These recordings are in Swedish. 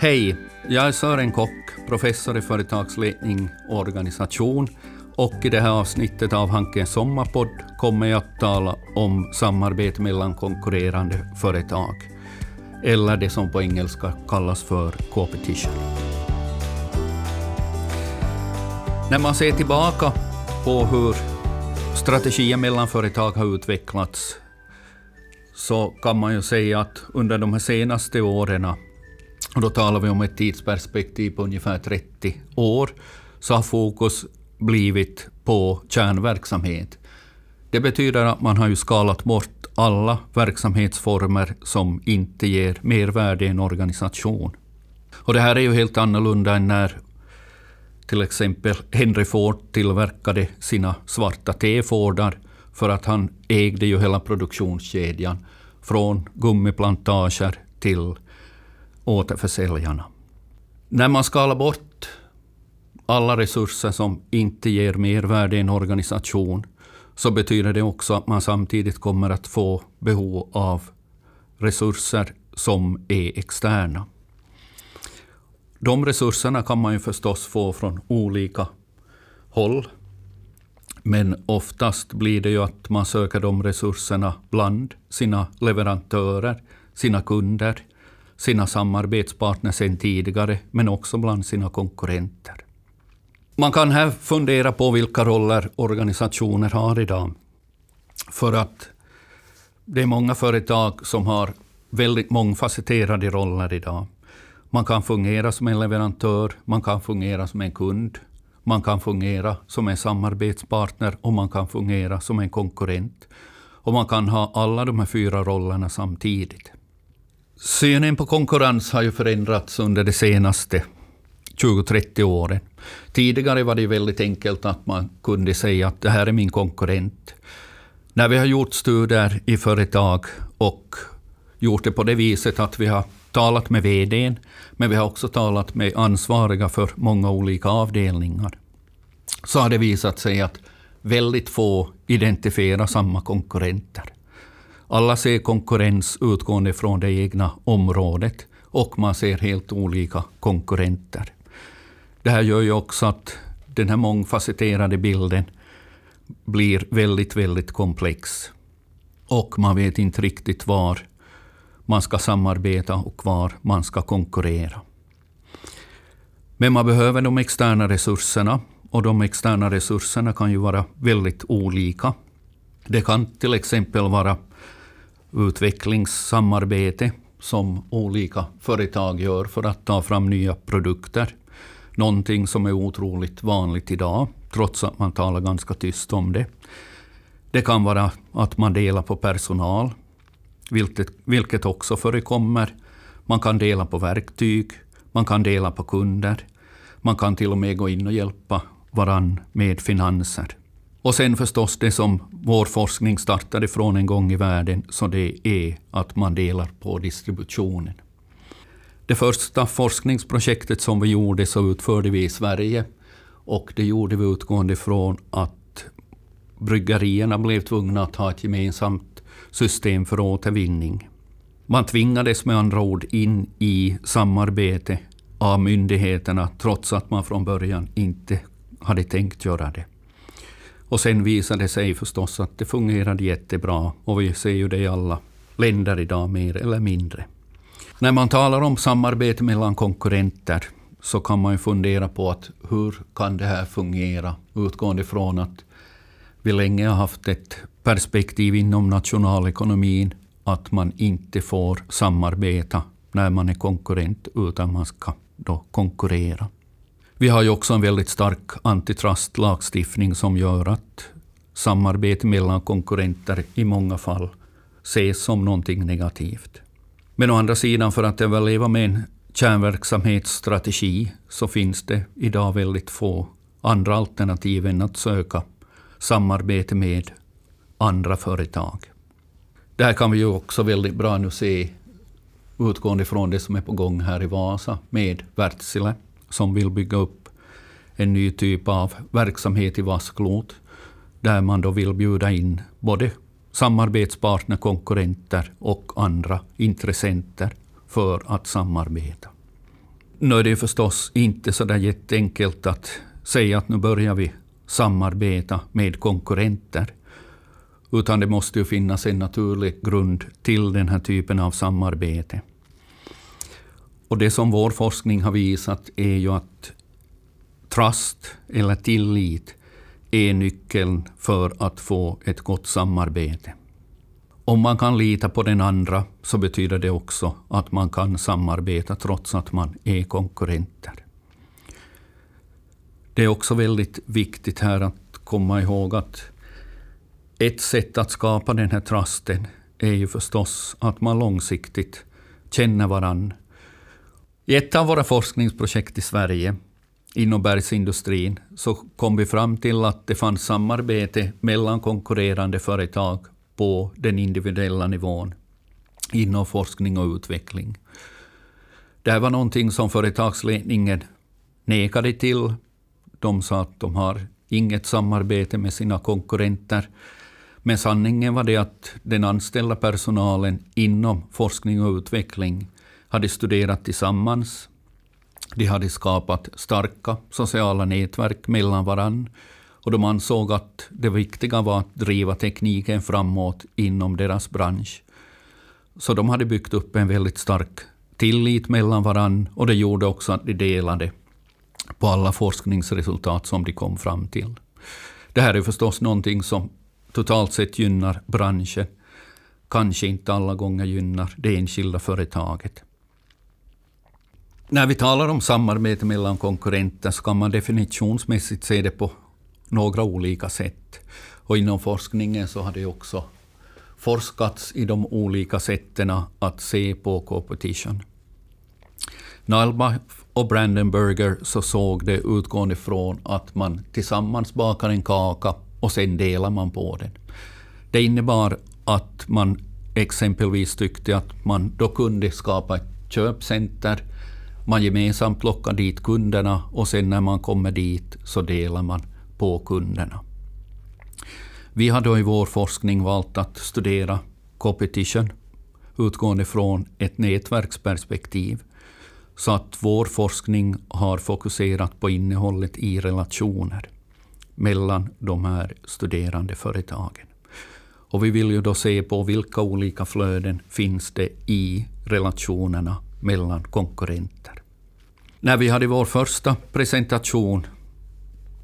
Hej, jag är Sören Kock, professor i företagsledning och organisation och i det här avsnittet av Hankens sommarpodd kommer jag att tala om samarbete mellan konkurrerande företag, eller det som på engelska kallas för competition. När man ser tillbaka på hur strategier mellan företag har utvecklats så kan man ju säga att under de här senaste åren, och då talar vi om ett tidsperspektiv på ungefär 30 år, så har fokus blivit på kärnverksamhet. Det betyder att man har ju skalat bort alla verksamhetsformer som inte ger mervärde i en organisation. Och det här är ju helt annorlunda än när till exempel Henry Ford tillverkade sina svarta T-Fordar för att han ägde ju hela produktionskedjan från gummiplantager till återförsäljarna. När man skalar bort alla resurser som inte ger mervärde i en organisation så betyder det också att man samtidigt kommer att få behov av resurser som är externa. De resurserna kan man ju förstås få från olika håll. Men oftast blir det ju att man söker de resurserna bland sina leverantörer, sina kunder, sina samarbetspartner sedan tidigare, men också bland sina konkurrenter. Man kan här fundera på vilka roller organisationer har idag. För att det är många företag som har väldigt mångfacetterade roller idag. Man kan fungera som en leverantör, man kan fungera som en kund, man kan fungera som en samarbetspartner och man kan fungera som en konkurrent. Och man kan ha alla de här fyra rollerna samtidigt. Synen på konkurrens har ju förändrats under de senaste 20-30 åren. Tidigare var det väldigt enkelt att man kunde säga att det här är min konkurrent. När vi har gjort studier i företag och gjort det på det viset att vi har talat med VD, men vi har också talat med ansvariga för många olika avdelningar. Så har det visat sig att väldigt få identifierar samma konkurrenter. Alla ser konkurrens utgående från det egna området och man ser helt olika konkurrenter. Det här gör ju också att den här mångfacetterade bilden blir väldigt, väldigt komplex. Och man vet inte riktigt var man ska samarbeta och var man ska konkurrera. Men man behöver de externa resurserna och de externa resurserna kan ju vara väldigt olika. Det kan till exempel vara utvecklingssamarbete som olika företag gör för att ta fram nya produkter. Någonting som är otroligt vanligt idag, trots att man talar ganska tyst om det. Det kan vara att man delar på personal, vilket, vilket också förekommer. Man kan dela på verktyg, man kan dela på kunder. Man kan till och med gå in och hjälpa varann med finanser. Och sen förstås det som vår forskning startade från en gång i världen, så det är att man delar på distributionen. Det första forskningsprojektet som vi gjorde så utförde vi i Sverige och det gjorde vi utgående från att bryggerierna blev tvungna att ha ett gemensamt system för återvinning. Man tvingades med andra ord in i samarbete av myndigheterna trots att man från början inte hade tänkt göra det. Och sen visade det sig förstås att det fungerade jättebra och vi ser ju det i alla länder idag mer eller mindre. När man talar om samarbete mellan konkurrenter så kan man ju fundera på att hur kan det här fungera utgående från att vi länge har haft ett perspektiv inom nationalekonomin att man inte får samarbeta när man är konkurrent utan man ska då konkurrera. Vi har ju också en väldigt stark antitrustlagstiftning som gör att samarbete mellan konkurrenter i många fall ses som någonting negativt. Men å andra sidan, för att överleva med en kärnverksamhetsstrategi så finns det idag väldigt få andra alternativ än att söka samarbete med andra företag. Det här kan vi ju också väldigt bra nu se utgående från det som är på gång här i Vasa med Wärtsilä som vill bygga upp en ny typ av verksamhet i Vasklot där man då vill bjuda in både samarbetspartner, konkurrenter och andra intressenter för att samarbeta. nu är det förstås inte så där jätteenkelt att säga att nu börjar vi samarbeta med konkurrenter. Utan det måste ju finnas en naturlig grund till den här typen av samarbete. Och det som vår forskning har visat är ju att trust, eller tillit, är nyckeln för att få ett gott samarbete. Om man kan lita på den andra så betyder det också att man kan samarbeta trots att man är konkurrenter. Det är också väldigt viktigt här att komma ihåg att ett sätt att skapa den här trusten är ju förstås att man långsiktigt känner varann. I ett av våra forskningsprojekt i Sverige inom bergsindustrin så kom vi fram till att det fanns samarbete mellan konkurrerande företag på den individuella nivån inom forskning och utveckling. Det här var någonting som företagsledningen nekade till. De sa att de har inget samarbete med sina konkurrenter. Men sanningen var det att den anställda personalen inom forskning och utveckling hade studerat tillsammans. De hade skapat starka sociala nätverk mellan varandra och de ansåg att det viktiga var att driva tekniken framåt inom deras bransch. Så de hade byggt upp en väldigt stark tillit mellan varandra och det gjorde också att de delade på alla forskningsresultat som de kom fram till. Det här är förstås någonting som totalt sett gynnar branschen, kanske inte alla gånger gynnar det enskilda företaget. När vi talar om samarbete mellan konkurrenter så kan man definitionsmässigt se det på några olika sätt. Och inom forskningen så har det också forskats i de olika sätten att se på competition. Nalba och Brandenburger så såg det utgående från att man tillsammans bakar en kaka och sen delar man på den. Det innebar att man exempelvis tyckte att man då kunde skapa ett köpcenter, man gemensamt plockar dit kunderna och sen när man kommer dit så delar man på kunderna. Vi har då i vår forskning valt att studera competition utgående från ett nätverksperspektiv. Så att vår forskning har fokuserat på innehållet i relationer mellan de här studerande företagen. Och vi vill ju då se på vilka olika flöden finns det i relationerna mellan konkurrenter. När vi hade vår första presentation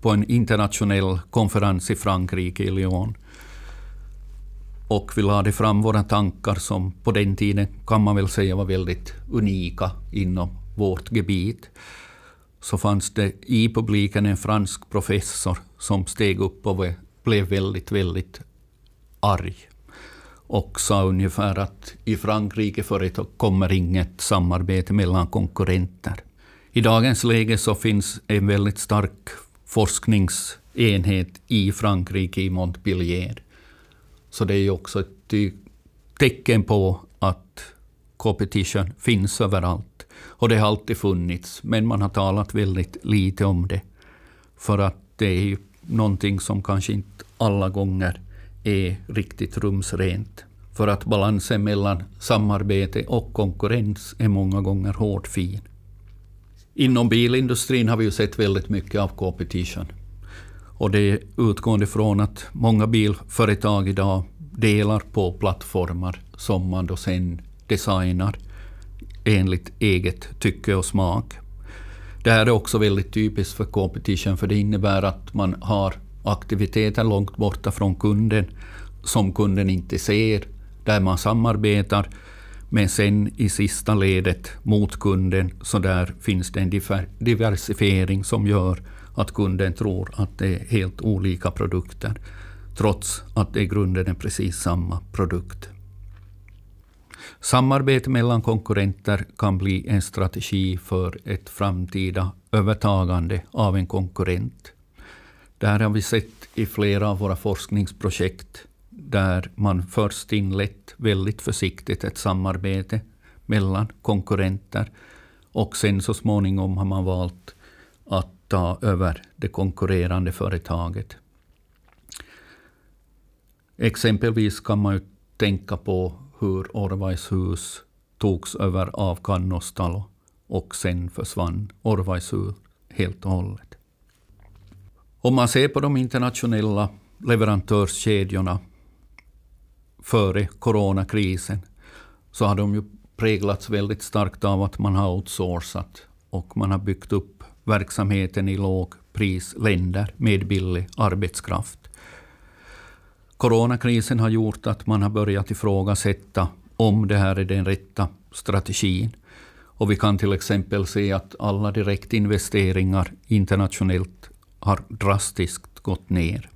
på en internationell konferens i Frankrike, i Lyon. Och vi lade fram våra tankar som på den tiden kan man väl säga var väldigt unika inom vårt gebit. Så fanns det i publiken en fransk professor som steg upp och blev väldigt, väldigt arg. Och sa ungefär att i Frankrike förekommer inget samarbete mellan konkurrenter. I dagens läge så finns en väldigt stark forskningsenhet i Frankrike, i Montpellier. Så det är ju också ett eh, tecken på att competition finns överallt. Och det har alltid funnits, men man har talat väldigt lite om det. För att det är ju någonting som kanske inte alla gånger är riktigt rumsrent. För att balansen mellan samarbete och konkurrens är många gånger hårt fin. Inom bilindustrin har vi ju sett väldigt mycket av competition. Och det är utgående från att många bilföretag idag delar på plattformar som man då sen designar enligt eget tycke och smak. Det här är också väldigt typiskt för competition, för det innebär att man har aktiviteter långt borta från kunden som kunden inte ser, där man samarbetar men sen i sista ledet mot kunden, så där finns det en diversifiering som gör att kunden tror att det är helt olika produkter, trots att det i grunden är precis samma produkt. Samarbete mellan konkurrenter kan bli en strategi för ett framtida övertagande av en konkurrent. Det här har vi sett i flera av våra forskningsprojekt där man först inlett väldigt försiktigt ett samarbete mellan konkurrenter och sen så småningom har man valt att ta över det konkurrerande företaget. Exempelvis kan man ju tänka på hur Orvaishus togs över av Kannostalo och sen försvann Orvaishus helt och hållet. Om man ser på de internationella leverantörskedjorna före coronakrisen så har de ju präglats väldigt starkt av att man har outsourcat och man har byggt upp verksamheten i lågprisländer med billig arbetskraft. Coronakrisen har gjort att man har börjat ifrågasätta om det här är den rätta strategin. Och vi kan till exempel se att alla direktinvesteringar internationellt har drastiskt gått ner.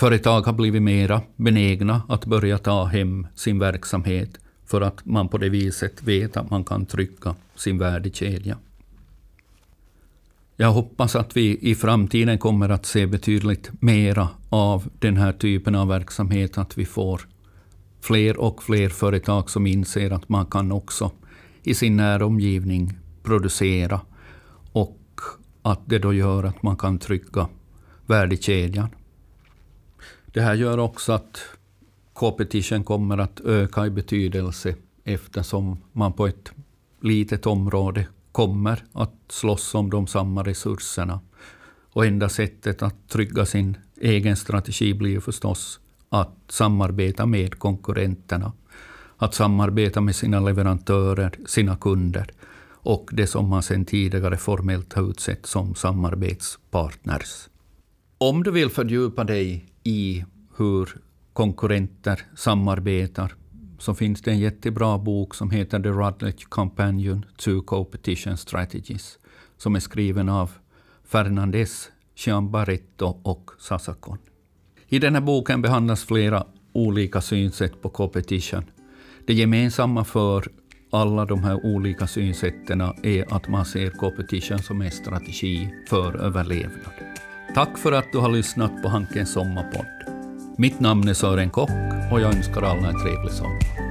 Företag har blivit mera benägna att börja ta hem sin verksamhet för att man på det viset vet att man kan trycka sin värdekedja. Jag hoppas att vi i framtiden kommer att se betydligt mera av den här typen av verksamhet, att vi får fler och fler företag som inser att man kan också i sin näromgivning producera och att det då gör att man kan trygga värdekedjan. Det här gör också att competition kommer att öka i betydelse eftersom man på ett litet område kommer att slåss om de samma resurserna. Och enda sättet att trygga sin egen strategi blir förstås att samarbeta med konkurrenterna. Att samarbeta med sina leverantörer, sina kunder och det som man sedan tidigare formellt har utsett som samarbetspartners. Om du vill fördjupa dig i hur konkurrenter samarbetar så finns det en jättebra bok som heter The Rutledge Companion to Competition Strategies som är skriven av Fernandez, Barretto och Sasakon. I den här boken behandlas flera olika synsätt på competition. Det gemensamma för alla de här olika synsätten är att man ser competition som en strategi för överlevnad. Tack för att du har lyssnat på Hankens sommarpodd. Mitt namn är Sören Kock och jag önskar alla en trevlig sommar.